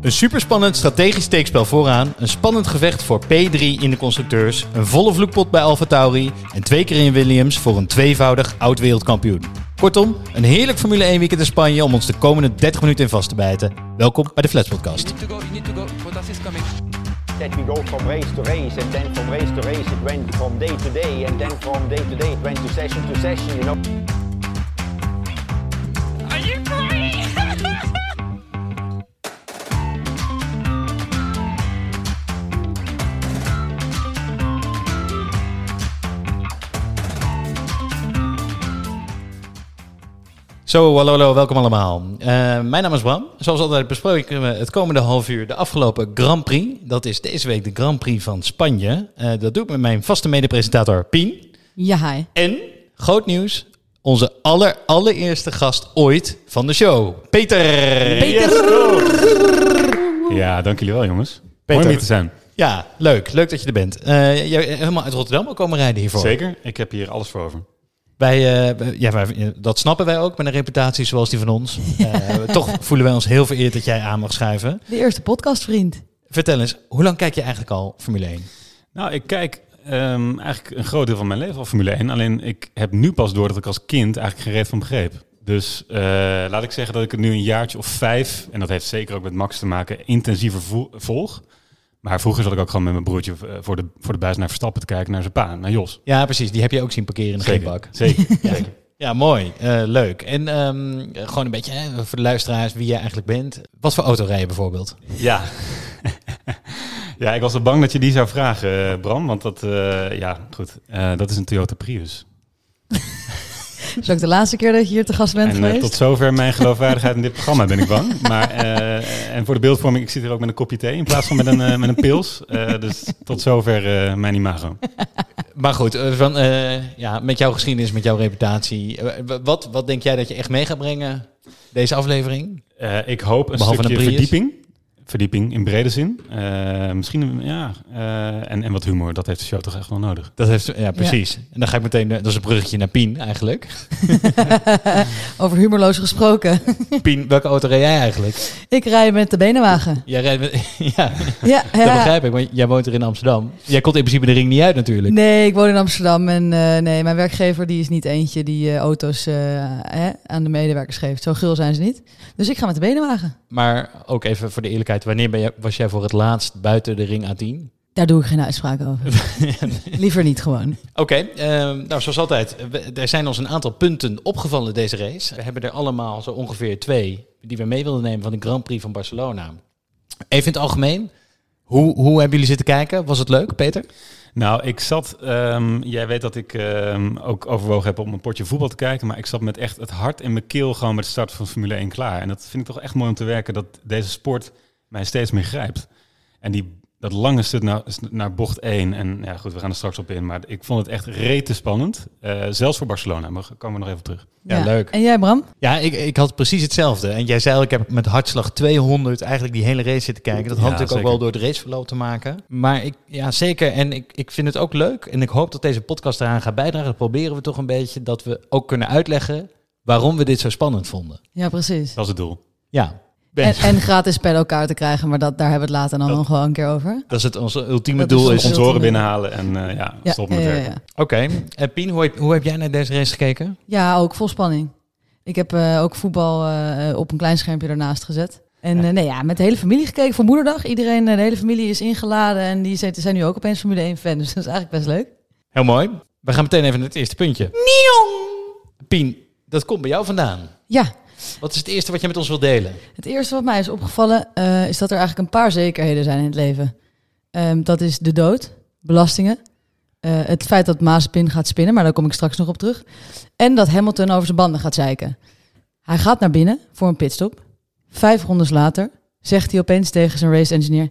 Een superspannend strategisch steekspel vooraan, een spannend gevecht voor P3 in de constructeurs, een volle vloekpot bij Alfa Tauri en twee keer in Williams voor een tweevoudig oud-wereldkampioen. Kortom, een heerlijk Formule 1 weekend in Spanje om ons de komende 30 minuten in vast te bijten. Welkom bij de Flats Podcast. that we go from race to race and then from race to race it went from day to day and then from day to day it went to session to session you know Zo, hallo, hallo, welkom allemaal. Eh, mijn naam is Bram. Zoals altijd bespreken we het komende half uur de afgelopen Grand Prix. Dat is deze week de Grand Prix van Spanje. Eh, dat doe ik met mijn vaste medepresentator Pien. Ja, hi. En, groot nieuws, onze aller, allereerste gast ooit van de show, Peter. Ja, dank jullie wel, jongens. Peter. Mooi om hier te zijn. Ja, leuk. Leuk dat je er bent. Eh jij bent helemaal uit Rotterdam ook komen rijden hiervoor. Zeker, ik heb hier alles voor over. Wij, eh, ja, wij, dat snappen wij ook met een reputatie zoals die van ons. Eh, toch voelen wij ons heel vereerd dat jij aan mag schuiven. De eerste podcastvriend. Vertel eens, hoe lang kijk je eigenlijk al Formule 1? Nou, ik kijk ehm, eigenlijk een groot deel van mijn leven al Formule 1. Alleen ik heb nu pas door dat ik als kind eigenlijk geen reet van begreep. Dus eh, laat ik zeggen dat ik het nu een jaartje of vijf, en dat heeft zeker ook met Max te maken, intensiever vo- volg. Maar vroeger zat ik ook gewoon met mijn broertje eh, voor, de, voor de buis naar Verstappen te kijken, naar zijn pa, naar Jos. Ja, precies. Die heb je ook zien parkeren in de Zeker, zeker, Ja. zeker. Ja, mooi. Eh, leuk. En ehm, gewoon een beetje hè, voor de luisteraars wie jij eigenlijk bent. Wat voor auto rij je bijvoorbeeld? Ja. ja, ik was al bang dat je die zou vragen, eh, Bram. Want dat, ja, goed. Dat is een Toyota Prius. Dat is ook de laatste keer dat je hier te gast bent En eh, tot zover mijn geloofwaardigheid in dit programma, ben ik bang. Maar, eh, en voor de beeldvorming, ik zit hier ook met een kopje thee in plaats van met een, eh, met een pils. Eh, dus tot zover eh, mijn imago. Maar goed, van, eh, ja, met jouw geschiedenis, met jouw reputatie. wat, wat denk jij dat je echt mee gaat brengen deze aflevering? Eh, ik hoop een Behalve stukje een verdieping. Verdieping in brede zin. Eh, misschien, ja. eh, en, en wat humor, dat heeft de show toch echt wel nodig. Dat heeft, ja, precies. En dan ga ik meteen, eh, dat is een bruggetje naar Pien eigenlijk. Over humorloos gesproken. Pien, welke auto rij jij eigenlijk? ik rij met de benenwagen. Jij rijdt met, ja, Ja, dat begrijp ik, want jij woont er in Amsterdam. Jij komt in principe de ring niet uit natuurlijk. Nee, ik woon in Amsterdam en eh, nee, mijn werkgever die is niet eentje die eh, auto's eh, hè, aan de medewerkers geeft. Zo gul zijn ze niet. Dus ik ga met de benenwagen. Maar ook even voor de eerlijkheid, wanneer ben je, was jij voor het laatst buiten de ring A10? Daar doe ik geen uitspraak over. Liever niet gewoon. Oké, ehm, nou zoals altijd, we- er zijn ons een aantal punten opgevallen deze race. We hebben er allemaal zo ongeveer twee die we mee wilden nemen van de Grand Prix van Barcelona. Even in het algemeen, hoe, hoe hebben jullie zitten kijken? Was het leuk, Peter? Nou, ik zat. ehm, jij weet dat ik ehm, ook overwogen heb om een potje voetbal te kijken. Maar ik zat met echt het hart in mijn keel gewoon met de start van Formule 1 klaar. En dat vind ik toch echt mooi om te werken dat deze sport mij steeds meer grijpt. En die, dat lange stuk naar, naar bocht 1. En ja, goed, we gaan er straks op in. Maar ik vond het echt rete spannend. Eh, zelfs voor Barcelona. Maar komen we nog even terug. Ja, leuk. En jij, Bram? Ja, ik, ik had precies hetzelfde. En jij zei al, ik heb met hartslag 200 eigenlijk die hele race zitten kijken. Dat had Ja, natuurlijk ook wel door het raceverloop te maken. Maar ik, ja, zeker. En ik, ik vind het ook leuk. En ik hoop dat deze podcast eraan gaat bijdragen. Dat proberen we toch een beetje. Dat we ook kunnen uitleggen waarom we dit zo spannend vonden. Ja, precies. Dat is het doel. Ja. En, en gratis te krijgen, maar dat, daar hebben we het later dan Dat- nog wel een keer over. dat is het onze ultieme Dat doel. ons Is. Sponsoren binnenhalen en eh, ja, Ja, stop met ja, ja, werken. ja. Oké. En Pien, hoe heb, hoe heb jij naar deze race gekeken? Ja, ook vol spanning. Ik heb eh, ook voetbal eh, op een klein schermpje daarnaast gezet. En eh, nee, ja, met de hele familie gekeken voor moederdag. Iedereen, de hele familie is ingeladen en die zijn, zijn nu ook opeens Formule 1 fan. Dus dat is eigenlijk best leuk. Heel mooi. We gaan meteen even naar het eerste puntje. Pien, dat komt bij jou vandaan. Ja, Wat is het eerste wat je met ons wilt delen? het eerste wat mij is opgevallen eh, is dat er eigenlijk een paar zekerheden zijn in het leven. Ehm, dat is de dood, belastingen, eh, het feit dat Mazepin gaat spinnen, maar daar kom ik straks nog op terug. En dat Hamilton over zijn banden gaat zeiken. Hij gaat naar binnen voor een pitstop. Vijf rondes later zegt hij opeens tegen zijn race engineer: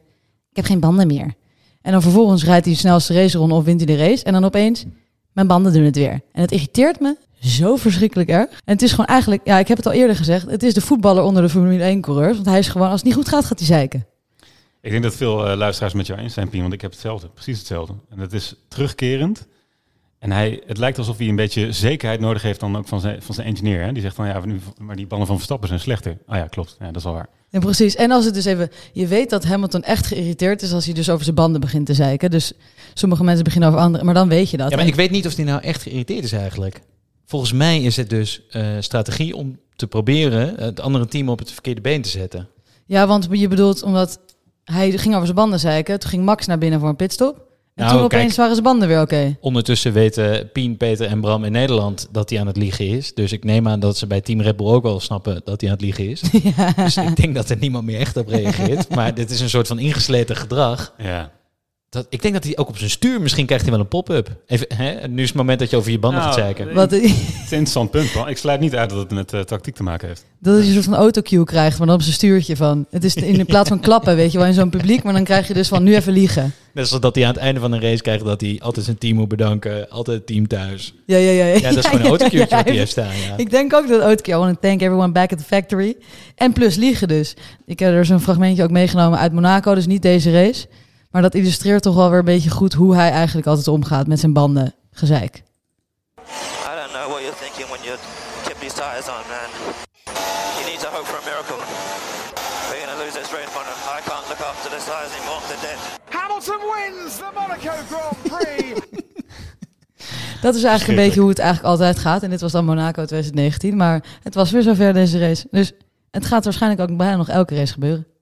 Ik heb geen banden meer. En dan vervolgens rijdt hij de snelste raceronde of wint hij de race. En dan opeens, mijn banden doen het weer. En het irriteert me zo verschrikkelijk erg. En het is gewoon eigenlijk, ja, ik heb het al eerder gezegd, het is de voetballer onder de Formule 1 coureurs. Want hij is gewoon, als het niet goed gaat, gaat hij zeiken. Ik denk dat veel eh, luisteraars met jou eens zijn, Pien, want ik heb hetzelfde, precies hetzelfde. En het is terugkerend. En hij, het lijkt alsof hij een beetje zekerheid nodig heeft dan ook van zijn, van zijn engineer. Hè? Die zegt van ja, nu, maar die banden van Verstappen zijn slechter. Ah ja, klopt. Ja, dat is wel waar. Ja, precies. En als het dus even... Je weet dat Hamilton echt geïrriteerd is als hij dus over zijn banden begint te zeiken. Dus sommige mensen beginnen over andere... Maar dan weet je dat. Ja, maar ik weet niet of die nou echt geïrriteerd is eigenlijk. Volgens mij is het dus eh, strategie om te proberen het andere team op het verkeerde been te zetten. Ja, want je bedoelt omdat hij ging over zijn banden zeiken. Toen ging Max naar binnen voor een pitstop. En Nou, toen kijk. opeens waren zijn banden weer oké. Ondertussen weten Pien, Peter en Bram in Nederland dat hij aan het liegen is. Dus ik neem aan dat ze bij Team Red Bull ook wel snappen dat hij aan het liegen is. Dus ik denk dat er niemand meer echt op reageert. Maar dit is een soort van ingesleten gedrag. Ja. Dat, ik denk dat hij ook op zijn stuur, misschien krijgt hij wel een pop-up. Even, hè? Nu is het moment dat je over je banden Nou, gaat zeiken. Wat, Het is een interessant punt. Ik sluit niet uit dat het met eh, tactiek te maken heeft. dat je een soort van autocue krijgt, maar dan op zijn stuurtje van. Het is in plaats van klappen, weet je wel, in zo'n publiek. Maar dan krijg je dus van nu even liegen. Net zoals dat hij aan het einde van een race krijgt dat hij altijd zijn team moet bedanken. Altijd het team thuis. Ja, ja, ja. Ja, dat is gewoon een autocue wat hij hij heeft staan. Ja. Ik denk ook dat autocue. I want to thank everyone back at the factory. En plus liegen dus. Ik heb er zo'n fragmentje ook meegenomen uit Monaco, dus niet deze race. Maar dat illustreert toch wel weer een beetje goed hoe hij eigenlijk altijd omgaat met zijn banden gezeik. I don't know what you're thinking when you keep these tires on, man. You need to hope for a miracle. We're to lose this race, man. I can't look after the tires anymore. They're dead. Hamilton wins the Monaco Grand Prix. Dat is eigenlijk een beetje hoe het eigenlijk altijd gaat. En dit was dan Monaco 2019. Maar het was weer zover deze race. Dus het gaat waarschijnlijk ook bijna nog elke race gebeuren.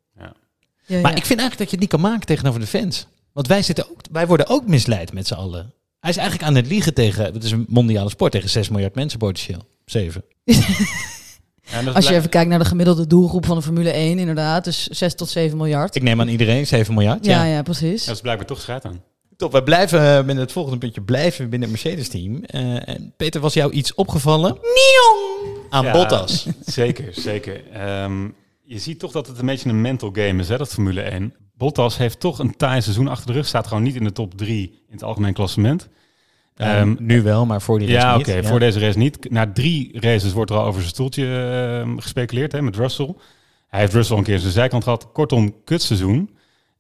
Ja. Maar ja. ik vind eigenlijk dat je het niet kan maken tegenover de fans. Want wij, zitten ook, wij worden ook misleid met z'n allen. Hij is eigenlijk aan het liegen tegen... Het is een mondiale sport tegen 6 miljard mensen potentieel. 7. Ja, en dat Als je even kijkt naar de gemiddelde doelgroep van de Formule 1, inderdaad. Dus 6 tot 7 miljard. Ik neem aan iedereen 7 miljard. Ja, Ja, ja, precies. dat is blijkbaar toch schijt aan. Top, we blijven eh, met het volgende puntje blijven binnen het Mercedes-team. Eh, en Peter, was jou iets opgevallen? Nieuw! Aan Ja, Bottas. Zeker, zeker. Ehm, je ziet toch dat het een beetje een mental game is, hè, dat Formule 1. Bottas heeft toch een taai seizoen achter de rug. Staat gewoon niet in de top 3 in het algemeen klassement. Ehm, nu wel, maar voor die race ja, niet. oké. Voor deze race niet. Na drie races wordt er al over zijn stoeltje ehm, gespeculeerd hè, met Russell. Hij heeft Russell een keer zijn zijkant gehad. Kortom, kutseizoen.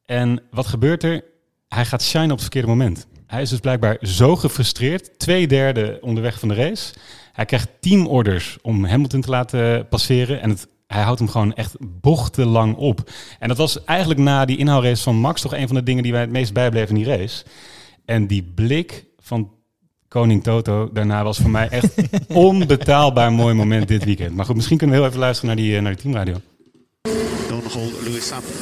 En wat gebeurt er? Hij gaat shine op het verkeerde moment. Hij is dus blijkbaar zo gefrustreerd. Twee derde onderweg van de race. Hij krijgt teamorders om Hamilton te laten passeren. En het, hij houdt hem gewoon echt bochtenlang op. En dat was eigenlijk na die inhaalrace van Max toch een van de dingen die wij het meest bijbleven in die race. En die blik van Koning Toto daarna was voor mij echt onbetaalbaar mooi moment dit weekend. Maar goed, misschien kunnen we heel even luisteren naar die, eh, naar die teamradio. Donegal, Lewis Hamilton.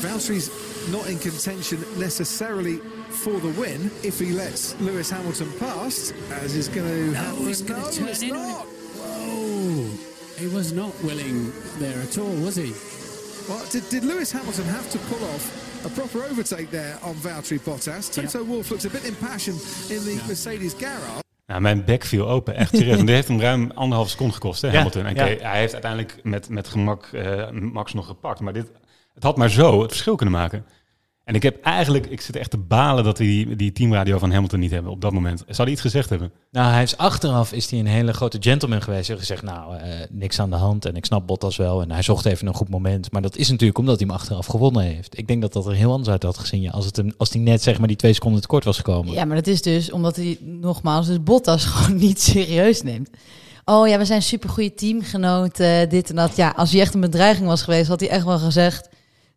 Valtteri's not in contention necessarily for the win if he lets Lewis Hamilton pass, as is going to happen. he's gonna No, turn it's in on not. Whoa! He was not willing there at all, was he? Well, did, did Lewis Hamilton have to pull off a proper overtake there on Valtteri Bottas? Toto Wolff looked a bit impassioned in the Mercedes garage. Nou, mijn bek viel open, echt serieus. En dit heeft hem ruim anderhalf seconde gekost, hè, Ja, Hamilton. En ja. hij heeft uiteindelijk met, met gemak eh, Max nog gepakt. Maar dit, het had maar zo het verschil kunnen maken. En ik heb eigenlijk, ik zit echt te balen dat we die, die teamradio van Hamilton niet hebben op dat moment. Zou hij iets gezegd hebben? Nou, hij is achteraf is hij een hele grote gentleman geweest. Hij heeft gezegd, nou, eh, niks aan de hand en ik snap Bottas wel. En hij zocht even een goed moment. Maar dat is natuurlijk omdat hij hem achteraf gewonnen heeft. Ik denk dat dat er heel anders uit had gezien. Ja, als, het hem, als hij net zeg maar die twee seconden tekort was gekomen. Ja, maar dat is dus omdat hij nogmaals dus Bottas gewoon niet serieus neemt. Oh ja, we zijn supergoeie teamgenoten, dit en dat. Ja, als hij echt een bedreiging was geweest, had hij echt wel gezegd...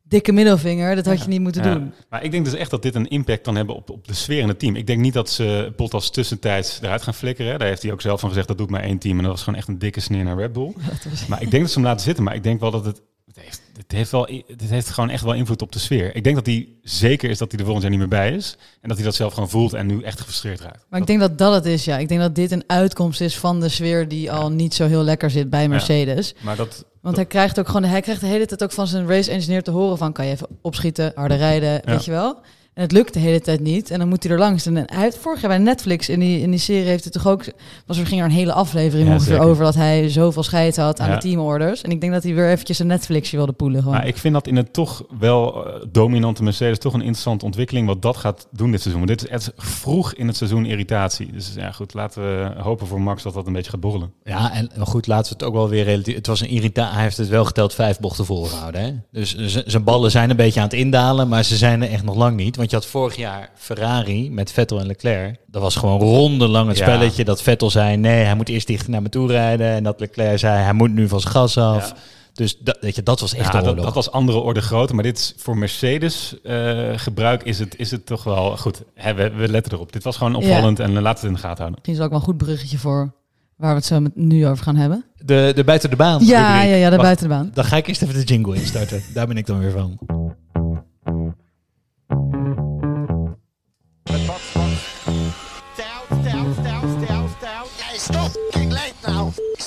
dikke middelvinger, dat had je niet moeten Ja. doen. Maar ik denk dus echt dat dit een impact kan hebben op, op de sfeer in het team. Ik denk niet dat ze Bottas tussentijds eruit gaan flikkeren. Daar heeft hij ook zelf van gezegd, dat doet maar één team. En dat was gewoon echt een dikke sneer naar Red Bull. Maar ik denk dat ze hem laten zitten. Maar ik denk wel dat het... Het heeft, het, heeft wel, het heeft gewoon echt wel invloed op de sfeer. Ik denk dat hij zeker is dat hij er volgend jaar niet meer bij is. En dat hij dat zelf gewoon voelt en nu echt gefrustreerd raakt. Maar ik denk dat dat het is, ja. Ik denk dat dit een uitkomst is van de sfeer die al niet zo heel lekker zit bij Mercedes. Maar dat, Want hij krijgt ook gewoon, hij krijgt de hele tijd ook van zijn race engineer te horen van, kan je even opschieten, harder rijden, weet je wel? En het lukt de hele tijd niet. En dan moet hij er langs. En hij heeft vorig jaar bij Netflix in die, in die serie heeft het toch ook. Was er ging er een hele aflevering Ja, ongeveer over dat hij zoveel scheid had aan Ja. de teamorders. En ik denk dat hij weer eventjes een Netflixje wilde poelen. Gewoon. Maar ik vind dat in het toch wel eh, dominante Mercedes toch een interessante ontwikkeling wat dat gaat doen dit seizoen. Want dit is echt vroeg in het seizoen irritatie. Dus ja, goed, laten we hopen voor Max dat dat een beetje gaat borrelen. Ja, en maar goed, laten we het ook wel weer relatief. Het was een irritatie. Hij heeft het wel geteld vijf bochten volgehouden. Hè? Dus zijn ballen zijn een beetje aan het indalen, maar ze zijn er echt nog lang niet. Want Want je had vorig jaar Ferrari met Vettel en Leclerc. Dat was gewoon rondelang het Ja. spelletje dat Vettel zei... nee, hij moet eerst dicht naar me toe rijden. En dat Leclerc zei, hij moet nu van zijn gas af. Ja. Dus dat, weet je, dat was echt Ja, een dat, oorlog. dat was andere orde grootte, maar dit is voor Mercedes eh, gebruik is het, is het toch wel goed. Hè, we, we letten erop. Dit was gewoon opvallend en eh, laten we het in de gaten houden. Misschien is ook wel een goed bruggetje voor waar we het zo met, nu over gaan hebben. De, de buiten de baan Ja, rubriek. ja, ja, de Wacht, buiten de baan. Dan ga ik eerst even de jingle instarten. Daar ben ik dan weer van.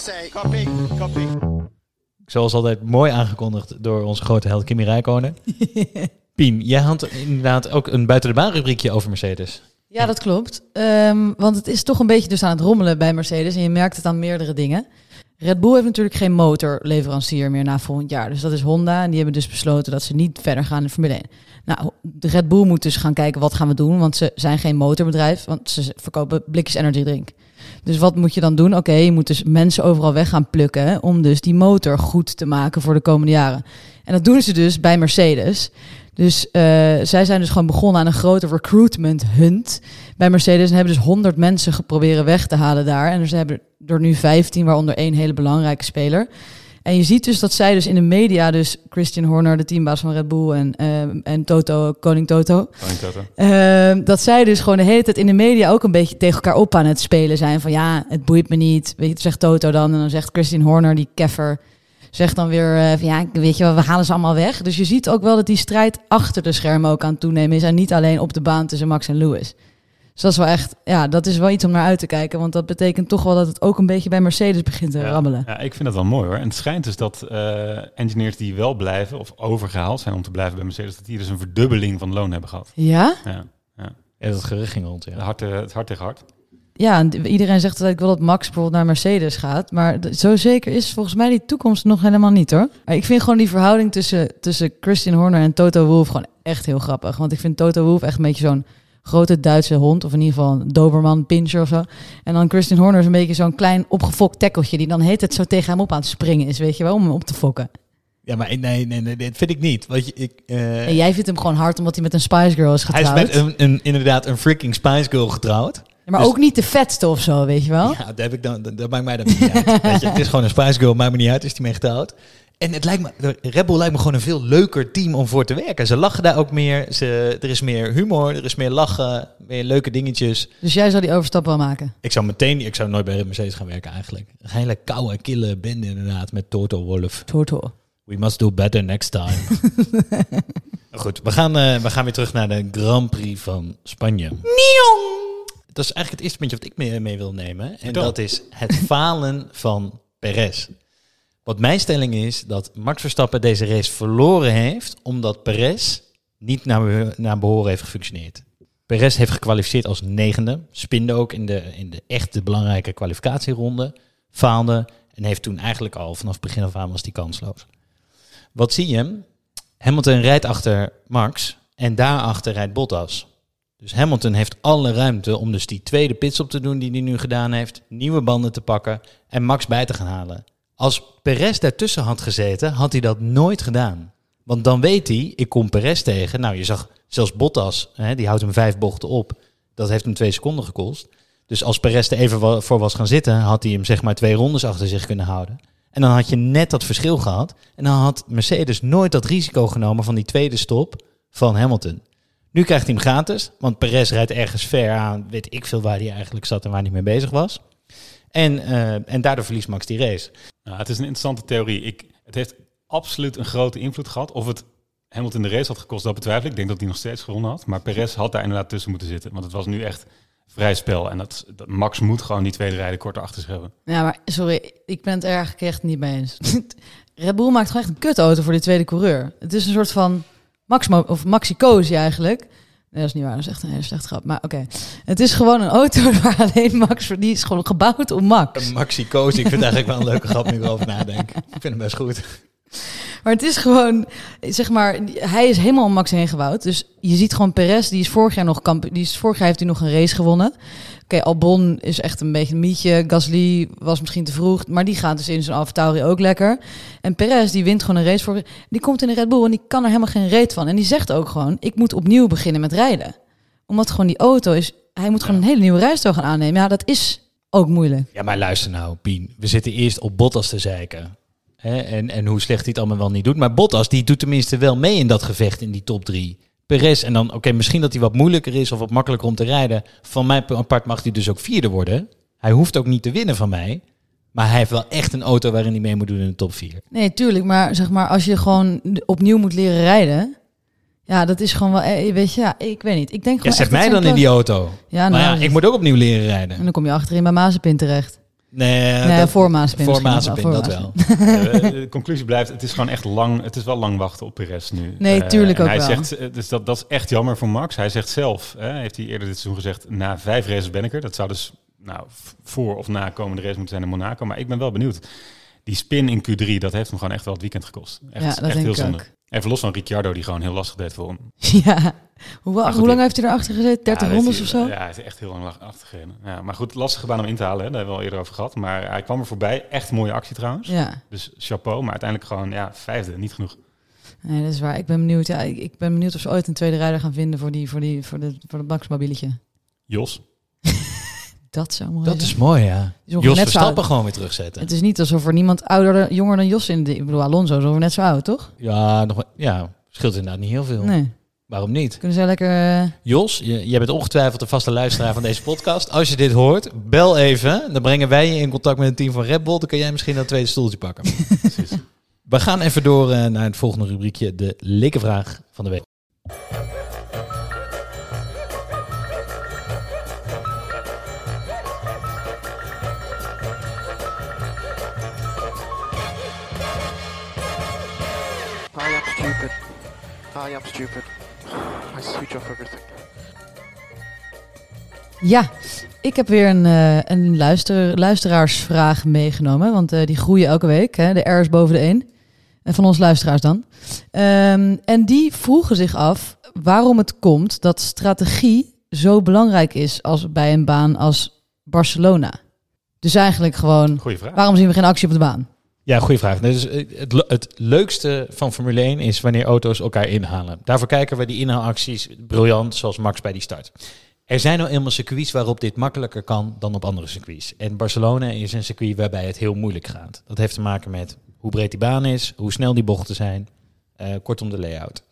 Say. Copy, copy. Zoals altijd mooi aangekondigd door onze grote held Kimi Räikkönen. Pien, jij had inderdaad ook een buiten de baan rubriekje over Mercedes. Ja, dat klopt. Ehm, want het is toch een beetje dus aan het rommelen bij Mercedes. En je merkt het aan meerdere dingen. Red Bull heeft natuurlijk geen motorleverancier meer na volgend jaar. Dus dat is Honda. En die hebben dus besloten dat ze niet verder gaan in Formule 1. Nou, de Red Bull moet dus gaan kijken wat gaan we doen. Want ze zijn geen motorbedrijf. Want ze verkopen blikjes energy drink. Dus wat moet je dan doen? Oké, je moet dus mensen overal weg gaan plukken. Om dus die motor goed te maken voor de komende jaren. En dat doen ze dus bij Mercedes. Dus eh, zij zijn dus gewoon begonnen aan een grote recruitment hunt bij Mercedes. En hebben dus 100 mensen geprobeerd weg te halen daar. En ze hebben er nu 15, waaronder één hele belangrijke speler. En je ziet dus dat zij dus in de media, dus Christian Horner, de teambaas van Red Bull en, eh, en Toto, koning Toto, Koning Toto. Ehm, dat zij dus gewoon de hele tijd in de media ook een beetje tegen elkaar op aan het spelen zijn. Van ja, het boeit me niet. Weet je, zegt Toto dan. En dan zegt Christine Horner, die keffer, zegt dan weer eh, van ja, weet je wel, we halen ze allemaal weg. Dus je ziet ook wel dat die strijd achter de schermen ook aan het toenemen is. En niet alleen op de baan tussen Max en Lewis. Dus dat is wel echt, ja, dat is wel iets om naar uit te kijken. Want dat betekent toch wel dat het ook een beetje bij Mercedes begint te Ja, rammelen. Ja, ik vind dat wel mooi hoor. En het schijnt dus dat eh, engineers die wel blijven of overgehaald zijn om te blijven bij Mercedes, dat die dus een verdubbeling van loon hebben gehad. Ja? Ja, ja. Ja, dat gerucht ging rond, ja. Het, hart, eh, het hart tegen hart. Ja, en iedereen zegt altijd wel dat Max bijvoorbeeld naar Mercedes gaat. Maar zo zeker is volgens mij die toekomst nog helemaal niet hoor. Maar ik vind gewoon die verhouding tussen, tussen Christian Horner en Toto Wolff gewoon echt heel grappig. Want ik vind Toto Wolff echt een beetje zo'n grote Duitse hond. Of in ieder geval een Doberman pincher of zo. En dan Christian Horner is een beetje zo'n klein opgefokt tekkeltje. Die dan heet het zo tegen hem op aan het springen is, weet je wel. Om hem op te fokken. Ja, maar nee, nee, nee, dat vind ik niet. Want je, ik, eh, En jij vindt hem gewoon hard omdat hij met een Spice Girl is hij getrouwd. is met een, een, inderdaad een freaking Spice Girl getrouwd. Ja, maar dus- ook niet de vetste of zo, weet je wel. Ja, dat, heb ik dan, dat, dat maakt mij dan niet uit. Weet je, het is gewoon een Spice Girl, maakt me niet uit, is die mee getrouwd. En het lijkt me, Red Bull lijkt me gewoon een veel leuker team om voor te werken. Ze lachen daar ook meer, ze, er is meer humor, er is meer lachen, meer leuke dingetjes. Dus jij zou die overstap wel maken. Ik zou meteen, ik zou nooit bij Mercedes gaan werken eigenlijk. Een hele koude, kille bende inderdaad met Toto Wolff. Toto. We must do better next time. Goed, we gaan, eh, we gaan weer terug naar de Grand Prix van Spanje. Dat is eigenlijk het eerste puntje wat ik mee, mee wil nemen. En dat is het falen van Perez. Wat mijn stelling is dat Max Verstappen deze race verloren heeft... omdat Perez niet naar, naar behoren heeft gefunctioneerd. Perez heeft gekwalificeerd als negende. Spinde ook in de, in de echte belangrijke kwalificatieronde. Faalde en heeft toen eigenlijk al vanaf begin af aan was die kansloos. Wat zie je? Hamilton rijdt achter Max en daarachter rijdt Bottas. Dus Hamilton heeft alle ruimte om dus die tweede pitstop te doen die hij nu gedaan heeft. Nieuwe banden te pakken en Max bij te gaan halen. Als Perez daartussen had gezeten, had hij dat nooit gedaan. Want dan weet hij, ik kom Perez tegen. Nou, je zag zelfs Bottas, hè, die houdt hem vijf bochten op. Dat heeft hem twee seconden gekost. Dus als Perez er even voor was gaan zitten, had hij hem zeg maar twee rondes achter zich kunnen houden. En dan had je net dat verschil gehad. En dan had Mercedes nooit dat risico genomen van die tweede stop van Hamilton. Nu krijgt hij hem gratis, want Perez rijdt ergens ver aan, weet ik veel waar hij eigenlijk zat en waar hij mee bezig was. En, eh, en daardoor verliest Max die race. Nou, het is een interessante theorie. Ik, het heeft absoluut een grote invloed gehad. Of het Hamilton de race had gekost, dat betwijfel ik. Ik denk dat hij nog steeds gewonnen had. Maar Perez had daar inderdaad tussen moeten zitten. Want het was nu echt vrij spel. En dat, Max moet gewoon die tweede rijden korter achter zich hebben. Ja, maar sorry, ik ben het er eigenlijk echt niet mee eens. Red Bull maakt gewoon echt een kutauto voor die tweede coureur. Het is een soort van Maximo, of Maxi-Cosi eigenlijk. Nee, dat is niet waar, dat is echt een hele slechte grap. Maar oké, het is gewoon een auto waar alleen Max voor... Die is gewoon gebouwd om Max. Maxi Koos, ik vind eigenlijk wel een leuke grap nu ik erover nadenk. Ik vind hem best goed. Maar het is gewoon, zeg maar, hij is helemaal om Max heen gebouwd. Dus je ziet gewoon Perez, die is vorig jaar nog kamp, die is vorig jaar heeft hij nog een race gewonnen. Oké, Albon is echt een beetje een mietje. Gasly was misschien te vroeg, maar die gaat dus in zijn AlphaTauri ook lekker. En Perez, die wint gewoon een race voor, die komt in de Red Bull en die kan er helemaal geen reet van. En die zegt ook gewoon, ik moet opnieuw beginnen met rijden. Omdat gewoon die auto is, hij moet gewoon een hele nieuwe rijstijl gaan aannemen. Ja, dat is ook moeilijk. Ja, maar luister nou, Pien. We zitten eerst op Bottas te zeiken. Hè? En, en hoe slecht hij het allemaal wel niet doet. Maar Bottas, die doet tenminste wel mee in dat gevecht in die top drie. Perez, en dan, oké, misschien dat hij wat moeilijker is of wat makkelijker om te rijden. Van mij apart mag hij dus ook vierde worden. Hij hoeft ook niet te winnen van mij. Maar hij heeft wel echt een auto waarin hij mee moet doen in de top vier. Nee, tuurlijk. Maar zeg maar, als je gewoon opnieuw moet leren rijden. Ja, dat is gewoon wel, eh, weet je, ja, ik weet niet. Ik denk Ja, gewoon zet mij dan in die auto. Ja, maar nou, ja, ik moet ook opnieuw leren rijden. En dan kom je achterin bij Mazepin terecht. Nee, Nee, dat- voor wel, dat wel. Eh, de conclusie blijft, het is gewoon echt lang, het is wel lang wachten op Perez nu. Nee, Eh, tuurlijk en ook hij wel. Zegt, eh, dus dat, dat is echt jammer voor Max. Hij zegt zelf, hè, heeft hij eerder dit seizoen gezegd, na vijf races ben ik er. Dat zou dus nou, voor of na komende race moeten zijn in Monaco. Maar ik ben wel benieuwd. Die spin in Q3, dat heeft hem gewoon echt wel het weekend gekost. Echt, Ja, dat echt denk heel ik zonde. ook. Even los van Ricciardo, die gewoon heel lastig deed voor hem. ja. Hoe, goed, hoe lang heeft hij erachter gezeten? 30 Ja, rondes of zo? Ja, hij is echt heel lang la- achtergereden. Ja, maar goed, lastige baan om in te halen. Hè. Daar hebben we al eerder over gehad. Maar hij kwam er voorbij. Echt mooie actie trouwens. Ja. Dus chapeau. Maar uiteindelijk gewoon ja, vijfde. Niet genoeg. Nee, dat is waar. Ik ben benieuwd. Ja, ik, ben benieuwd of ze ooit een tweede rijder gaan vinden voor, die, voor, die, voor, de, voor het Max-mobieletje. Jos. Dat zou mooi Dat zijn. is mooi, ja. is Jos zo Verstappen oud. gewoon weer terugzetten. Het is niet alsof er niemand ouder, jonger dan Jos in de... Ik bedoel, Alonso is over net zo oud, toch? Ja, nog, ja, scheelt inderdaad niet heel veel. Nee. Waarom niet? Kunnen zij lekker... eh, Jos, je, jij bent ongetwijfeld de vaste luisteraar van deze podcast. Als je dit hoort, bel even. Dan brengen wij je in contact met een team van Red Bull. Dan kun jij misschien dat tweede stoeltje pakken. Precies. We gaan even door eh, naar het volgende rubriekje. De likke vraag van de week. I am stupid. I switch off everything. Ja, ik heb weer een, eh, een luister, luisteraarsvraag meegenomen. Want eh, die groeien elke week. Hè? De R is boven de 1. En van ons luisteraars dan. Ehm, en die vroegen zich af waarom het komt dat strategie zo belangrijk is als bij een baan als Barcelona. Dus eigenlijk gewoon, Goeie vraag. waarom zien we geen actie op de baan? Ja, goede vraag. Dus eh, het, het leukste van Formule 1 is wanneer auto's elkaar inhalen. Daarvoor kijken we die inhaalacties briljant, zoals Max bij die start. Er zijn nou eenmaal circuits waarop dit makkelijker kan dan op andere circuits. En Barcelona is een circuit waarbij het heel moeilijk gaat. Dat heeft te maken met hoe breed die baan is, hoe snel die bochten zijn, eh, kortom de layout.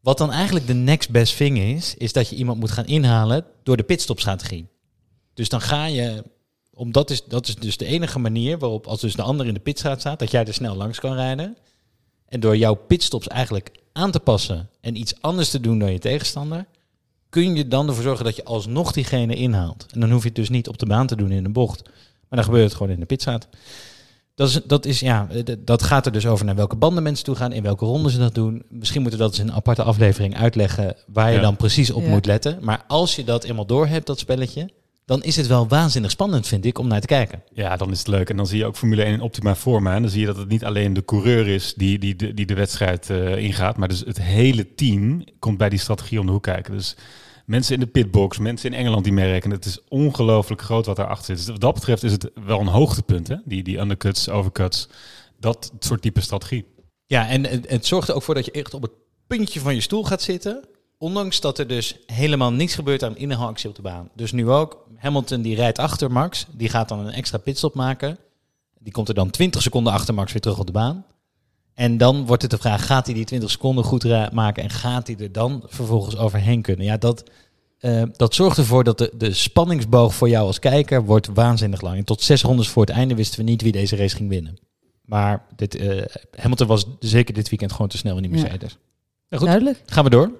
Wat dan eigenlijk de next best thing is, is dat je iemand moet gaan inhalen door de pitstopstrategie. Dus dan ga je, omdat is, dat is dus de enige manier waarop, als dus de ander in de pitstraat staat, dat jij er snel langs kan rijden. En door jouw pitstops eigenlijk aan te passen en iets anders te doen dan je tegenstander, kun je dan ervoor zorgen dat je alsnog diegene inhaalt. En dan hoef je het dus niet op de baan te doen in een bocht, maar dan gebeurt het gewoon in de pitstraat. Dat, is, dat, is, ja, dat gaat er dus over naar welke banden mensen toe gaan, in welke ronde ze dat doen. Misschien moeten we dat eens in een aparte aflevering uitleggen waar je Ja. dan precies op Ja. moet letten. Maar als je dat eenmaal door hebt, dat spelletje, dan is het wel waanzinnig spannend, vind ik, om naar te kijken. Ja, dan is het leuk. En dan zie je ook Formule 1 in optima forma. En dan zie je dat het niet alleen de coureur is die, die, die, die de wedstrijd eh, ingaat. Maar dus het hele team komt bij die strategie om de hoek kijken. Dus mensen in de pitbox, mensen in Engeland die meerekenen. Het is ongelooflijk groot wat daarachter zit. Dus wat dat betreft is het wel een hoogtepunt. Hè? Die, die undercuts, overcuts. Dat soort type strategie. Ja, en het, het zorgt er ook voor dat je echt op het puntje van je stoel gaat zitten. Ondanks dat er dus helemaal niets gebeurt aan inhaalactie op de baan. Dus nu ook, Hamilton die rijdt achter Max. Die gaat dan een extra pitstop maken. Die komt er dan 20 seconden achter Max weer terug op de baan. En dan wordt het de vraag, gaat hij die 20 seconden goed maken? En gaat hij er dan vervolgens overheen kunnen? Ja, dat, eh, dat zorgt ervoor dat de, de spanningsboog voor jou als kijker wordt waanzinnig lang. En tot zes rondes voor het einde wisten we niet wie deze race ging winnen. Maar dit, eh, Hamilton was zeker dit weekend gewoon te snel in die Ja. Mercedes. Nou goed, Duidelijk? gaan we door.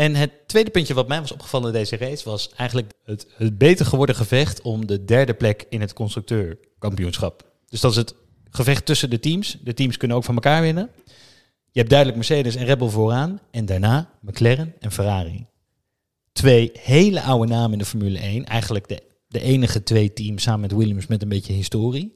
En het tweede puntje wat mij was opgevallen in deze race was eigenlijk het, het beter geworden gevecht om de derde plek in het constructeurkampioenschap. Dus dat is het gevecht tussen de teams. De teams kunnen ook van elkaar winnen. Je hebt duidelijk Mercedes en Red Bull vooraan. En daarna McLaren en Ferrari. Twee hele oude namen in de Formule 1. Eigenlijk de, de enige twee teams samen met Williams met een beetje historie.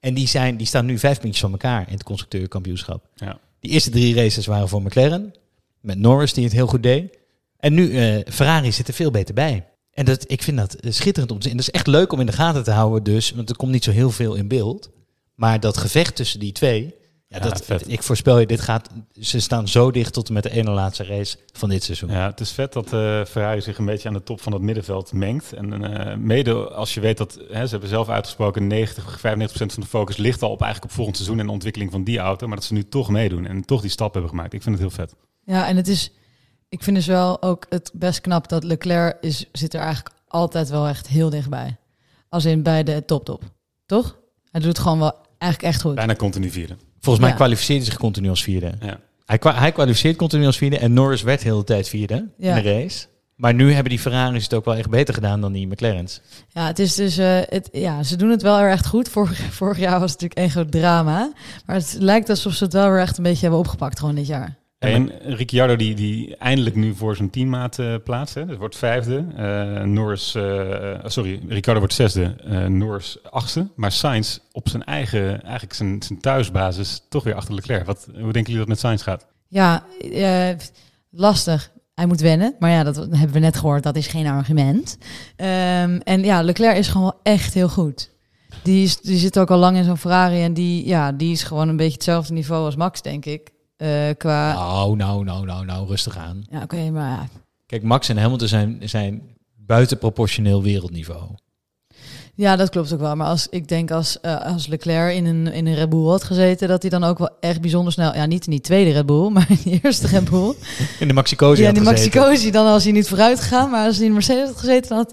En die, zijn, die staan nu vijf puntjes van elkaar in het constructeurkampioenschap. Ja. Die eerste drie races waren voor McLaren. Met Norris die het heel goed deed. En nu, eh, Ferrari zit er veel beter bij. En dat, ik vind dat eh, schitterend om te zien. En dat is echt leuk om in de gaten te houden dus. Want er komt niet zo heel veel in beeld. Maar dat gevecht tussen die twee... Ja, dat, ik voorspel je, dit gaat, ze staan zo dicht tot en met de ene laatste race van dit seizoen. Ja, het is vet dat eh, Ferrari zich een beetje aan de top van het middenveld mengt. En mede als je weet dat, hè, ze hebben zelf uitgesproken, 90, 95% van de focus ligt al op eigenlijk op volgend seizoen en de ontwikkeling van die auto. Maar dat ze nu toch meedoen en toch die stap hebben gemaakt. Ik vind het heel vet. Ja, en het is, ik vind dus wel ook het best knap dat Leclerc is, zit er eigenlijk altijd wel echt heel dichtbij. Als in bij de top top. Toch? Hij doet het gewoon wel eigenlijk echt goed. Bijna continu vieren. Volgens mij Ja. kwalificeert hij zich continu als vierde. Ja. Hij, kwa- hij kwalificeert continu als vierde en Norris werd de hele tijd vierde Ja. in de race. Maar nu hebben die Ferraris het ook wel echt beter gedaan dan die McLaren's. Ja, het is dus, eh, het, ja, ze doen het wel weer echt goed. Vorig, vorig jaar was het natuurlijk één groot drama. Maar het lijkt alsof ze het wel weer echt een beetje hebben opgepakt gewoon dit jaar. En Ricciardo die, die eindelijk nu voor zijn teammaat eh plaatst. Hè. Dus wordt vijfde. Eh, Norris, eh, sorry, Ricciardo wordt zesde. eh, Norris achtste. Maar Sainz op zijn eigen, eigenlijk zijn, zijn thuisbasis, toch weer achter Leclerc. Wat, hoe denken jullie dat met Sainz gaat? Ja, eh, lastig. Hij moet wennen. Maar ja, dat hebben we net gehoord. Dat is geen argument. Ehm, en ja, Leclerc is gewoon echt heel goed. Die, is, die zit ook al lang in zo'n Ferrari. En die, ja, die is gewoon een beetje hetzelfde niveau als Max, denk ik. Eh, qua... Nou, nou, nou, nou, nou, rustig aan. Ja, oké, maar ja. Kijk, Max en Hamilton zijn, zijn buitenproportioneel wereldniveau. Ja, dat klopt ook wel. Maar als ik denk als, eh, als Leclerc in een, in een Red Bull had gezeten, dat hij dan ook wel echt bijzonder snel. Ja, niet in die tweede Red Bull, maar in die eerste Red Bull. In de Maxicosi ja, in gezeten. Maxicosi dan als hij niet vooruit gegaan. Maar als hij in de Mercedes had gezeten, dan had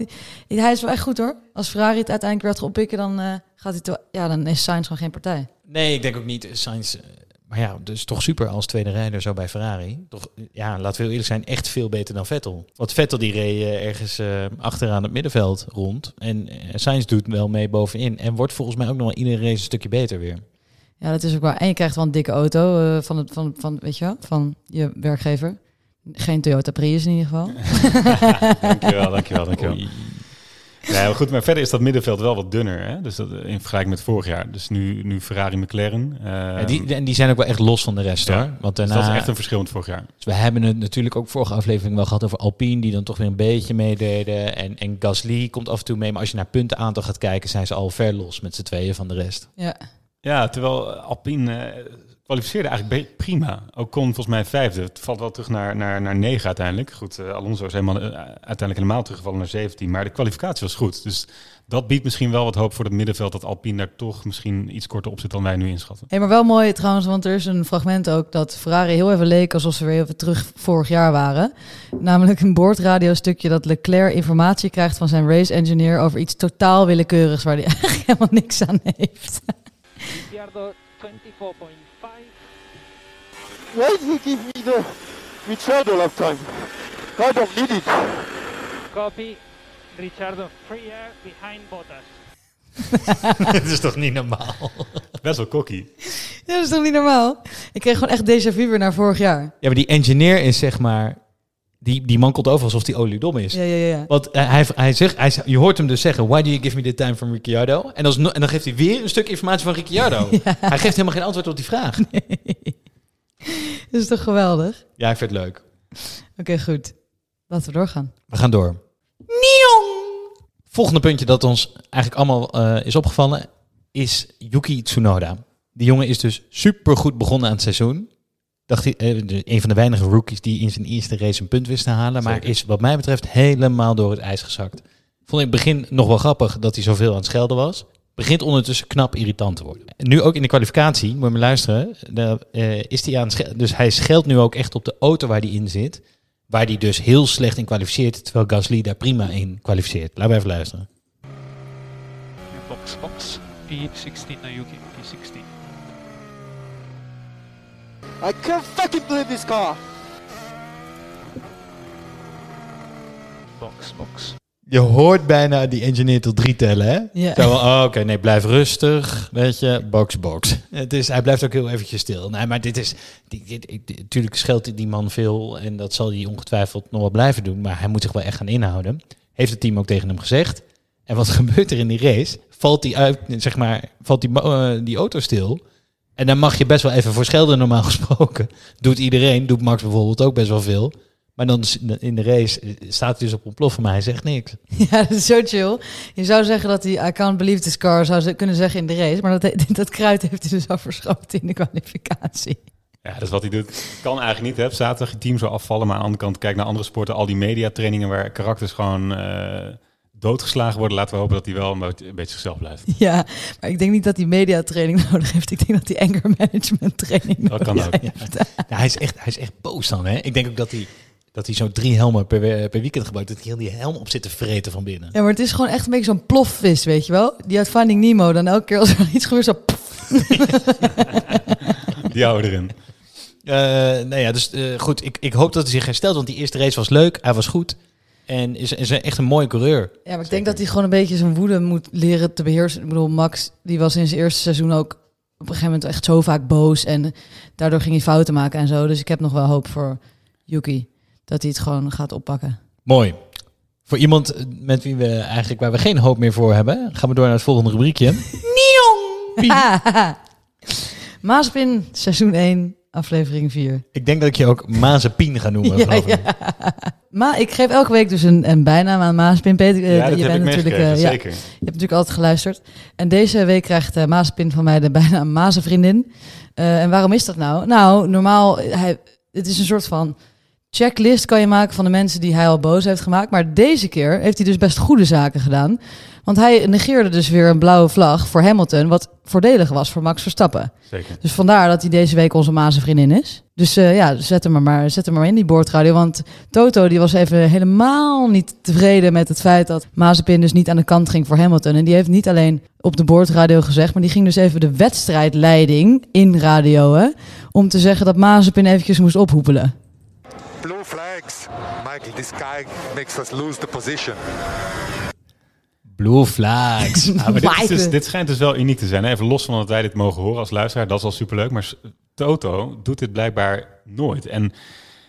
hij. Hij is wel echt goed hoor. Als Ferrari het uiteindelijk werd oppikken, dan eh, gaat hij. Ja, dan is Sainz gewoon geen partij. Nee, ik denk ook niet. Sainz, maar ja, dus toch super als tweede rijder zo bij Ferrari. Toch, ja, laten we heel eerlijk zijn, echt veel beter dan Vettel. Want Vettel die reed eh, ergens eh, achteraan het middenveld rond. En eh, Sainz doet wel mee bovenin. En wordt volgens mij ook nog wel iedere race een stukje beter weer. Ja, dat is ook waar. En je krijgt wel een dikke auto van, het, van, van, weet je wel, van je werkgever. Geen Toyota Prius in ieder geval. dankjewel, dankjewel, dankjewel. Nee, maar goed, maar verder is dat middenveld wel wat dunner. Hè? Dus dat, in vergelijking met vorig jaar. Dus nu, nu Ferrari, McLaren. eh, Ja, die, en die zijn ook wel echt los van de rest ja. hoor. Want Dus daarna, dat is echt een verschil met vorig jaar. Dus we hebben het natuurlijk ook vorige aflevering wel gehad over Alpine, die dan toch weer een beetje meededen. En, en Gasly komt af en toe mee. Maar als je naar puntenaantal gaat kijken, zijn ze al ver los met z'n tweeën van de rest. Ja. Ja, terwijl Alpine eh, kwalificeerde eigenlijk prima. Ook kon volgens mij vijfde. Het valt wel terug naar, naar, naar negen uiteindelijk. Goed, eh, Alonso is helemaal, eh, uiteindelijk helemaal teruggevallen naar 17. Maar de kwalificatie was goed. Dus dat biedt misschien wel wat hoop voor het middenveld... dat Alpine daar toch misschien iets korter op zit dan wij nu inschatten. Hey, maar wel mooi trouwens, want er is een fragment ook dat Ferrari heel even leek alsof ze weer even terug vorig jaar waren. Namelijk een boordradiostukje dat Leclerc informatie krijgt van zijn race engineer over iets totaal willekeurigs waar hij eigenlijk helemaal niks aan heeft. Ricciardo 24.5. Why did he give me the Ricciardo lap time? I don't need it. Copy. Ricciardo free air behind Bottas. Dat is toch niet normaal? Best wel cocky. Ja, dat is toch niet normaal? Ik kreeg gewoon echt déjà vu weer naar vorig jaar. Ja, maar die engineer is zeg maar... Die, die man komt over alsof die oliedom is. Ja, ja, ja. ja. Want eh, hij, hij zegt, hij, je hoort hem dus zeggen... Why do you give me the time from Ricciardo? En, als, en dan geeft hij weer een stuk informatie van Ricciardo. Hij geeft helemaal geen antwoord op die vraag. Dat is toch geweldig? Ja, ik vind het leuk. Oké, goed. Laten we doorgaan. We gaan door. Volgende puntje dat ons eigenlijk allemaal eh, is opgevallen... is Yuki Tsunoda. Die jongen is dus super goed begonnen aan het seizoen. Dacht hij, eh, een van de weinige rookies die in zijn eerste race een punt wist te halen. Maar is wat mij betreft helemaal door het ijs gezakt. Vond ik in het begin nog wel grappig dat hij zoveel aan het schelden was. Begint ondertussen knap irritant te worden. En nu ook in de kwalificatie, moet je maar luisteren. Daar, eh, is hij aan. Dus hij scheldt nu ook echt op de auto waar hij in zit. Waar hij dus heel slecht in kwalificeert. Terwijl Gasly daar prima in kwalificeert. Laten we even luisteren. Box, box. P16 naar Yuki. P16. I can't fucking believe this car. Box, box. Je hoort bijna die engineer tot drie tellen, hè? Ja. Zo, oh, oké, nee, blijf rustig, weet je, box, box. Het is, hij blijft ook heel eventjes stil. Nee, maar dit is, natuurlijk scheldt die man veel en dat zal hij ongetwijfeld nog wel blijven doen, maar hij moet zich wel echt gaan inhouden. Heeft het team ook tegen hem gezegd. En wat gebeurt er in die race? Valt die, uit, zeg maar, valt die, eh, die auto stil. En dan mag je best wel even voor schelden normaal gesproken. Doet iedereen, doet Max bijvoorbeeld ook best wel veel. Maar dan in de race staat hij dus op ontploffen, maar hij zegt niks. Ja, dat is zo chill. Je zou zeggen dat hij I can't believe this car zou ze kunnen zeggen in de race. Maar dat, dat kruid heeft hij dus al verschoten in de kwalificatie. Ja, dat is wat hij doet. Kan eigenlijk niet, hè. Zaterdag je team zo afvallen. Maar aan de andere kant, kijk naar andere sporten. Al die mediatrainingen waar karakters gewoon eh, doodgeslagen worden. Laten we hopen dat hij wel een beetje, zichzelf blijft. Ja, maar ik denk niet dat hij mediatraining nodig heeft. Ik denk dat hij anger management training Dat nodig kan ook. Ja, hij, is echt, hij is echt boos dan. Hè? Ik denk ook dat hij, dat hij zo drie helmen per, per weekend gebruikt. Dat hij heel die helm op zit te vreten van binnen. Ja, maar het is gewoon echt een beetje zo'n plofvis, weet je wel? Die uit Finding Nemo, dan elke keer als er iets gebeurt, zo... Die houden erin. Eh, nou ja, dus eh, goed. Ik, ik hoop dat hij zich herstelt, want die eerste race was leuk. Hij was goed. En is, is echt een mooie coureur. Ja, maar ik denk dat hij gewoon een beetje zijn woede moet leren te beheersen. Ik bedoel, Max, die was in zijn eerste seizoen ook op een gegeven moment echt zo vaak boos. En daardoor ging hij fouten maken en zo. Dus ik heb nog wel hoop voor Yuki. Dat hij het gewoon gaat oppakken. Mooi. Voor iemand eh, met wie we eigenlijk waar we geen hoop meer voor hebben, gaan we door naar het volgende rubriekje. Maaspin, seizoen 1, aflevering 4. ik denk dat ik je ook Mazepin ga noemen. Ja, geloof ik. ja. Maar ik geef elke week dus een, een bijnaam aan Maaspin. Peter, eh, Ja, dat je heb ik bent natuurlijk, eh, ja, zeker. je hebt natuurlijk altijd geluisterd. En deze week krijgt uh, Maaspin van mij de bijnaam Mazenvriendin. Eh en waarom is dat nou? Nou, normaal, hij, het is een soort van checklist kan je maken van de mensen die hij al boos heeft gemaakt. Maar deze keer heeft hij dus best goede zaken gedaan. Want hij negeerde dus weer een blauwe vlag voor Hamilton, wat voordelig was voor Max Verstappen. Zeker. Dus vandaar dat hij deze week onze Mazenvriendin is. Dus eh, ja, zet hem, maar, zet hem maar in die boordradio. Want Toto die was even helemaal niet tevreden met het feit dat Mazepin dus niet aan de kant ging voor Hamilton. En die heeft niet alleen op de boordradio gezegd, maar die ging dus even de wedstrijdleiding in radioen om te zeggen dat Mazepin eventjes moest ophoepelen. Blue flags. Michael, this guy makes us lose the position. Blue flags. Ja, maar dit, is dus- dit schijnt dus wel uniek te zijn. hè. Even los van dat wij dit mogen horen als luisteraar. Dat is al superleuk. Maar Toto doet dit blijkbaar nooit. En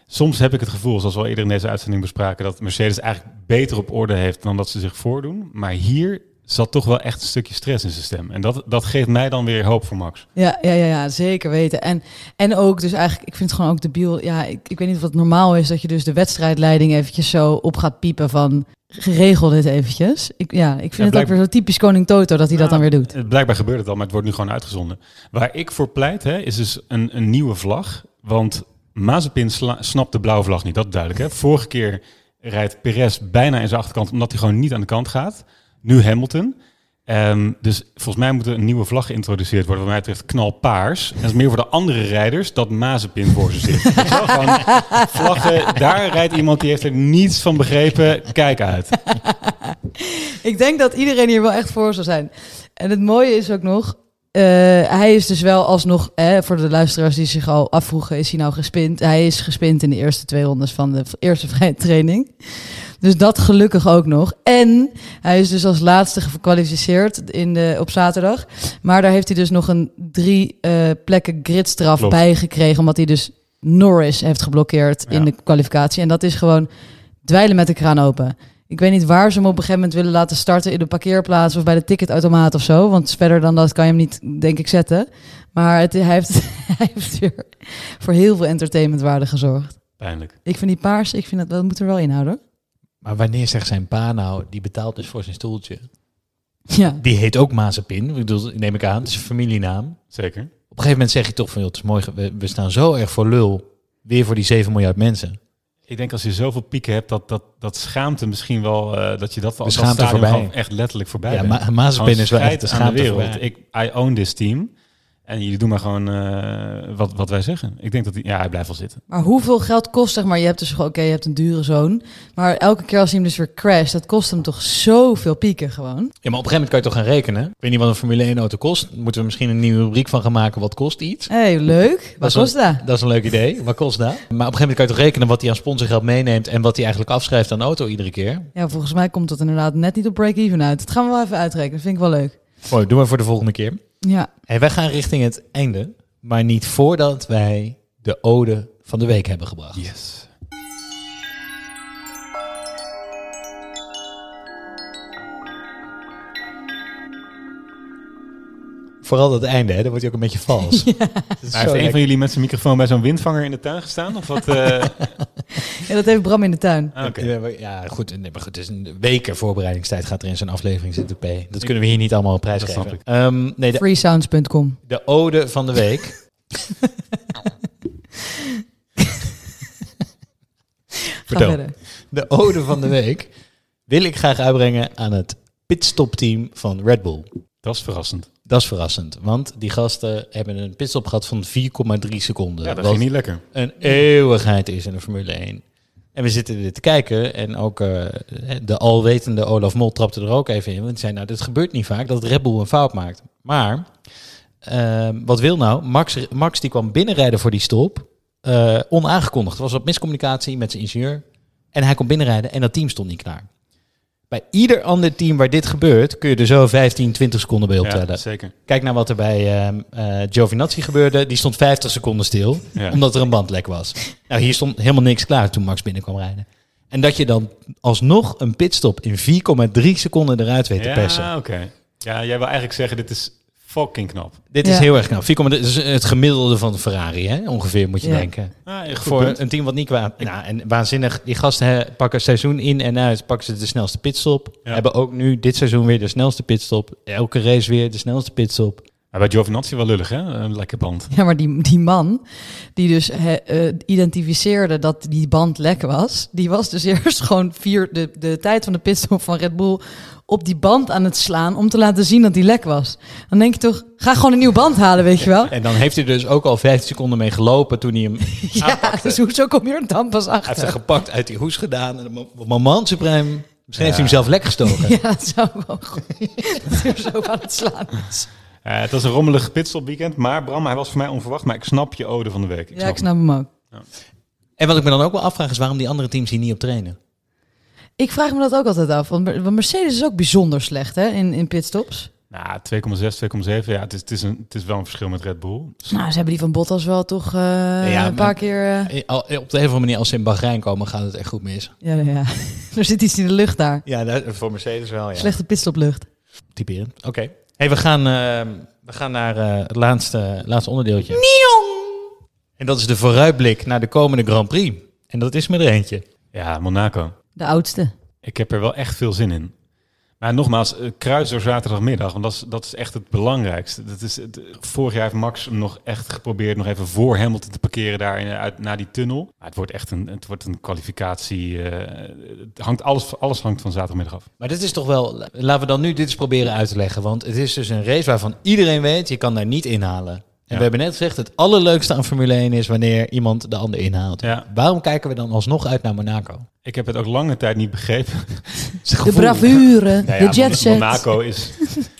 soms heb ik het gevoel, zoals we al eerder in deze uitzending bespraken... dat Mercedes eigenlijk beter op orde heeft dan dat ze zich voordoen. Maar hier zat toch wel echt een stukje stress in zijn stem. En dat, dat geeft mij dan weer hoop voor Max. Ja, ja, ja, ja zeker weten. En, en ook, dus eigenlijk, ik vind het gewoon ook debiel. Ja, ik, ik weet niet of het normaal is dat je dus de wedstrijdleiding eventjes zo op gaat piepen van geregel dit eventjes. Ik, ja, ik vind het ook weer zo typisch koning Toto dat hij dat dan weer doet. Blijkbaar gebeurt het al, maar het wordt nu gewoon uitgezonden. Waar ik voor pleit, hè, is dus een, een nieuwe vlag. Want Mazepin snapt de blauwe vlag niet, dat is duidelijk. Hè. Vorige keer rijdt Perez bijna in zijn achterkant, omdat hij gewoon niet aan de kant gaat. Nu Hamilton. Ehm, dus volgens mij moet er een nieuwe vlag geïntroduceerd worden, wat mij betreft knalpaars. En is meer voor de andere rijders dat Mazepin voor ze zit. Vlaggen, daar rijdt iemand die heeft er niets van begrepen. Kijk uit. Ik denk dat iedereen hier wel echt voor zou zijn. En het mooie is ook nog, eh, hij is dus wel alsnog, voor de luisteraars die zich al afvroegen, is hij nou gespind? Hij is gespind in de eerste twee rondes van de eerste vrije training. Dus dat gelukkig ook nog. En hij is dus als laatste gekwalificeerd in de, op zaterdag. Maar daar heeft hij dus nog een drie eh, plekken gridstraf bij gekregen. Omdat hij dus Norris heeft geblokkeerd in de kwalificatie. En dat is gewoon dweilen met de kraan open. Ik weet niet waar ze hem op een gegeven moment willen laten starten. In de parkeerplaats of bij de ticketautomaat of zo. Want verder dan dat kan je hem niet, denk ik, zetten. Maar het, hij, heeft, hij heeft weer voor heel veel entertainmentwaarde gezorgd. Pijnlijk. Ik vind die paars, ik vind dat, dat moet er wel inhouden. Maar wanneer zegt zijn pa nou, die betaalt dus voor zijn stoeltje. Ja. Die heet ook Mazepin, ik bedoel, neem ik aan. Het is een familienaam. Zeker. Op een gegeven moment zeg je toch van, joh, het is mooi, we, we staan zo erg voor lul. Weer voor die 7 miljard mensen. Ik denk als je zoveel pieken hebt, dat, dat, dat schaamte misschien wel, eh, dat je dat wel De stadium voorbij. echt letterlijk voorbij Ja, bent. Ma- Mazepin is wel echt de schaamte wereld. voorbij. Ik, I own this team. En jullie doen maar gewoon eh, wat, wat wij zeggen. Ik denk dat hij, ja, hij blijft wel zitten. Maar hoeveel geld kost, zeg maar, je hebt dus gewoon, oké, je hebt een dure zoon. Maar elke keer als hij hem dus weer crasht, dat kost hem toch zoveel pieken gewoon. Ja, maar op een gegeven moment kan je toch gaan rekenen. Ik weet niet wat een Formule 1 auto kost. Moeten we misschien een nieuwe rubriek van gaan maken. Wat kost iets? Hé, hey, leuk. Wat kost dat? Dat is een leuk idee. Wat kost dat? Maar op een gegeven moment kan je toch rekenen wat hij aan sponsorgeld meeneemt en wat hij eigenlijk afschrijft aan de auto iedere keer. Ja, volgens mij komt dat inderdaad net niet op break-even uit. Dat gaan we wel even uitrekenen. Dat vind ik wel leuk. Mooi, doen we voor de volgende keer. Ja. Hey, wij gaan richting het einde, maar niet voordat wij de ode van de week hebben gebracht. Yes. Vooral dat einde, hè? Dan wordt hij ook een beetje vals. Zo heeft een van jullie met zijn microfoon bij zo'n windvanger in de tuin gestaan? Of wat? eh? Ja, dat heeft Bram in de tuin. Ah, Oké. Ja, Ja, goed, nee, maar goed, het is een weken voorbereidingstijd gaat er in zo'n aflevering zitten, P. Dat kunnen we hier niet allemaal op prijs Dat geven. Ehm, nee, Freesounds.com. de ode van de week. Vertel. De ode van de week wil ik graag uitbrengen aan het pitstopteam van Red Bull. Dat is verrassend. Dat is verrassend, want die gasten hebben een pitstop gehad van 4,3 seconden. Ja, dat ging niet lekker. een eeuwigheid is in de Formule 1. En we zitten dit te kijken en ook eh, de alwetende Olaf Mol trapte er ook even in. Want hij zei, nou, dit gebeurt niet vaak dat Red Bull een fout maakt. Maar, eh, wat wil nou? Max, Max die kwam binnenrijden voor die stop, eh, onaangekondigd. Er was wat miscommunicatie met zijn ingenieur. En hij kon binnenrijden en dat team stond niet klaar. Bij ieder ander team waar dit gebeurt, kun je er zo 15, 20 seconden bij optellen. Ja, zeker. Kijk naar wat er bij ehm, eh, Giovinazzi gebeurde. Die stond 50 seconden stil, Ja. omdat er een bandlek was. Nou, hier stond helemaal niks klaar toen Max binnen kwam rijden. En dat je dan alsnog een pitstop in 4,3 seconden eruit weet te persen. Ja, oké. Ja, jij wil eigenlijk zeggen, dit is fucking knap. Dit is Ja. heel erg knap. 4,3 is het gemiddelde van de Ferrari, hè? ongeveer moet je Ja. denken. Ah, Voor punt. een team wat niet qua... Nou, en waanzinnig. Die gasten hè, pakken seizoen in en uit. Pakken ze de snelste pitstop. Ja. Hebben ook nu dit seizoen weer de snelste pitstop. Elke race weer de snelste pitstop. Maar bij Giovinazzi wel lullig, hè? Een lekker band. Ja, maar die, die man die dus eh, identificeerde dat die band lek was, die was dus eerst gewoon vier, de, de tijd van de pitstop van Red Bull op die band aan het slaan om te laten zien dat die lek was. Dan denk je toch, ga gewoon een nieuwe band halen, weet je wel? En dan heeft hij dus ook al 15 seconden mee gelopen toen hij hem Ja, dus hoezo kom je er dan pas Hij heeft hem achter? gepakt, uit die hoes gedaan. En de moment supreme. Misschien heeft hij hem zelf lek gestoken. Ja, dat zou wel goed. Dat hij zo aan het slaan is. Eh, het was een rommelig pitstop weekend, maar Bram, hij was voor mij onverwacht. Maar ik snap je ode van de week. Ja, ik snap hem ook. En wat ik me dan ook wel afvraag is waarom die andere teams hier niet op trainen. Ik vraag me dat ook altijd af, want Mercedes is ook bijzonder slecht hè, in, in pitstops. Nou, 2,6, 2,7. Ja, het is, het, is een, het is wel een verschil met Red Bull. Nou, ze hebben die van Bottas wel toch eh, ja, een paar maar- keer... eh, Eh, Op de een of andere manier, als ze in Bahrein komen, gaat het echt goed mis. Ja, ja, ja. er zit iets in de lucht daar. Ja, dat- voor Mercedes wel, ja. Slechte pitstoplucht. Typerend. Oké. Hey, we gaan, eh, we gaan naar eh, het laatste, laatste onderdeeltje. En dat is de vooruitblik naar de komende Grand Prix. En dat is met er eentje. Ja, Monaco. De oudste. Ik heb er wel echt veel zin in. Maar nogmaals, eh, kruis door zaterdagmiddag, want dat is, dat is echt het belangrijkste. Dat is het, vorig jaar heeft Max hem nog echt geprobeerd nog even voor Hamilton te parkeren daar in, uit, naar die tunnel. Maar het wordt echt een, het wordt een kwalificatie. eh, het hangt alles, alles hangt van zaterdagmiddag af. Maar dit is toch wel... Laten we dan nu dit eens proberen uit te leggen. Want het is dus een race waarvan iedereen weet, je kan daar niet inhalen. En Ja. we hebben net gezegd, het allerleukste aan Formule 1 is wanneer iemand de ander inhaalt. Ja. Waarom kijken we dan alsnog uit naar Monaco? Ik heb het ook lange tijd niet begrepen. De bravure, Nou ja, de jet set. Monaco is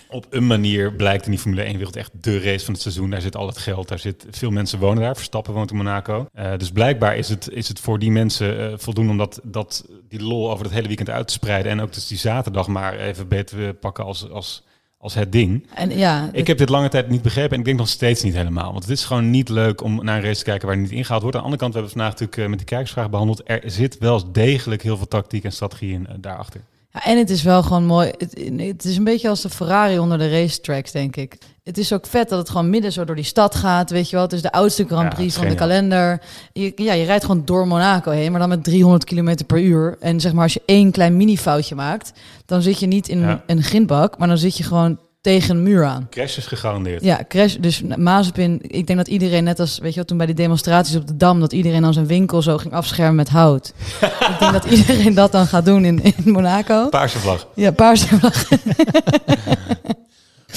op een manier blijkt in die Formule 1 wereld echt de race van het seizoen. Daar zit al het geld, daar zit veel mensen wonen daar. Verstappen woont in Monaco. Eh, dus blijkbaar is het, is het voor die mensen eh, voldoende om dat, dat, die lol over het hele weekend uit te spreiden. En ook dus die zaterdag maar even beter pakken als, als, als het ding. En ja, Ik heb dit lange tijd niet begrepen en ik denk nog steeds niet helemaal. Want het is gewoon niet leuk om naar een race te kijken waar niet ingehaald wordt. Aan de andere kant, we hebben het vandaag natuurlijk eh, met die kijkersvraag behandeld. Er zit wel degelijk heel veel tactiek en strategie in, eh, daarachter. Ja, en het is wel gewoon mooi. Het, het is een beetje als de Ferrari onder de racetracks, denk ik. Het is ook vet dat het gewoon midden zo door die stad gaat, weet je wel. Het is de oudste Grand Prix van de kalender. Je, ja, je rijdt gewoon door Monaco heen, maar dan met 300 km per uur. En zeg maar, als je één klein mini-foutje maakt, dan zit je niet in Ja. een grindbak, maar dan zit je gewoon tegen een muur aan. Crash is gegarandeerd. Ja, crash. Dus Mazepin, ik denk dat iedereen, net als, weet je wel, toen bij die demonstraties op de Dam, dat iedereen dan zijn winkel zo ging afschermen met hout. ik denk dat iedereen dat dan gaat doen in, in Monaco. Paarse vlag. Ja, paarse vlag.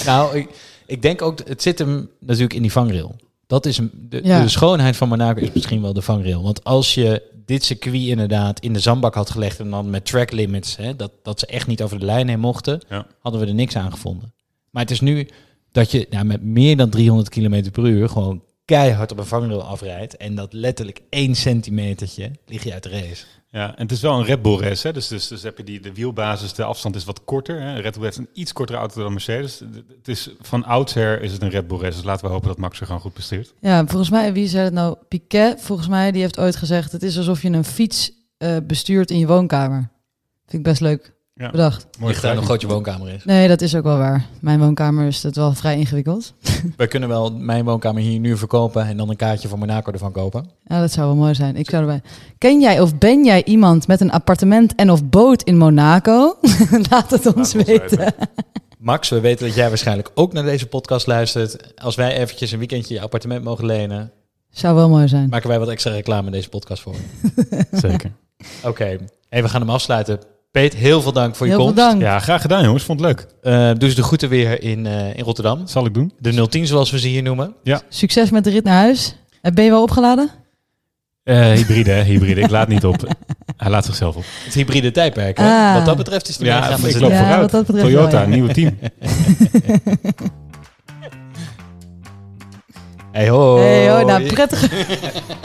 Nou, ik, ik denk ook, het zit hem natuurlijk in die vangrail. Dat is hem, de, Ja. de schoonheid van Monaco is misschien wel de vangrail. Want als je dit circuit inderdaad in de zandbak had gelegd en dan met track limits, hè, dat, dat ze echt niet over de lijn heen mochten, Ja. hadden we er niks aan gevonden. Maar het is nu dat je nou, met meer dan 300 km per uur gewoon keihard op een vangrail afrijdt en dat letterlijk één centimetertje lig je uit de race. Ja, en het is wel een Red Bull race. Hè? Dus, dus, dus heb je die, de wielbasis, de afstand is wat korter. Hè? Red Bull heeft een iets kortere auto dan Mercedes. Het is, van oudsher is het een Red Bull race. Dus laten we hopen dat Max er gewoon goed presteert. Ja, volgens mij, wie zei het nou? Piquet, volgens mij, die heeft ooit gezegd... het is alsof je een fiets eh, bestuurt in je woonkamer. Vind ik best leuk. Ja. bedacht. Mooi Ligt daar nog groot je woonkamer is. Nee, dat is ook wel waar. Mijn woonkamer is het wel vrij ingewikkeld. We kunnen wel mijn woonkamer hier nu verkopen en dan een kaartje voor Monaco ervan kopen. Ja, dat zou wel mooi zijn. Ik zou erbij. Ken jij of ben jij iemand met een appartement en of boot in Monaco? Laat het ons weten. Max, we weten dat jij waarschijnlijk ook naar deze podcast luistert. Als wij eventjes een weekendje je appartement mogen lenen, Zou wel mooi zijn. maken wij wat extra reclame in deze podcast voor. Zeker. Oké, hey, we gaan hem afsluiten. Peet, heel veel dank voor je Heel veel komst. dank. Ja, graag gedaan jongens. Vond het leuk. Eh, doe ze de groeten weer in, eh, in Rotterdam. Zal ik doen. De 010 zoals we ze hier noemen. Succes met de rit naar huis. Eh, Ben je wel opgeladen? Eh, hybride, hè, hybride. Ik laat niet op. Hij laat zichzelf op. Het hybride tijdperk. Hè? Ah. Wat dat betreft is het Ja, ik loop Ja, vooruit. wat dat betreft Toyota, wel, ja. nieuwe team. Hey ho. Hey, oh, nou, prettige,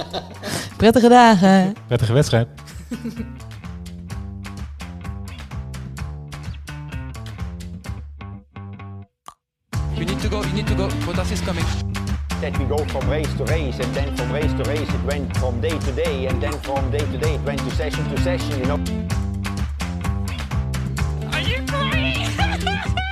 prettige dagen. Prettige wedstrijd. You need to go, you need to go. Bottas is coming. That we go from race to race, and then from race to race it went from day to day, and then from day to day it went to session to session, you know. Are you free?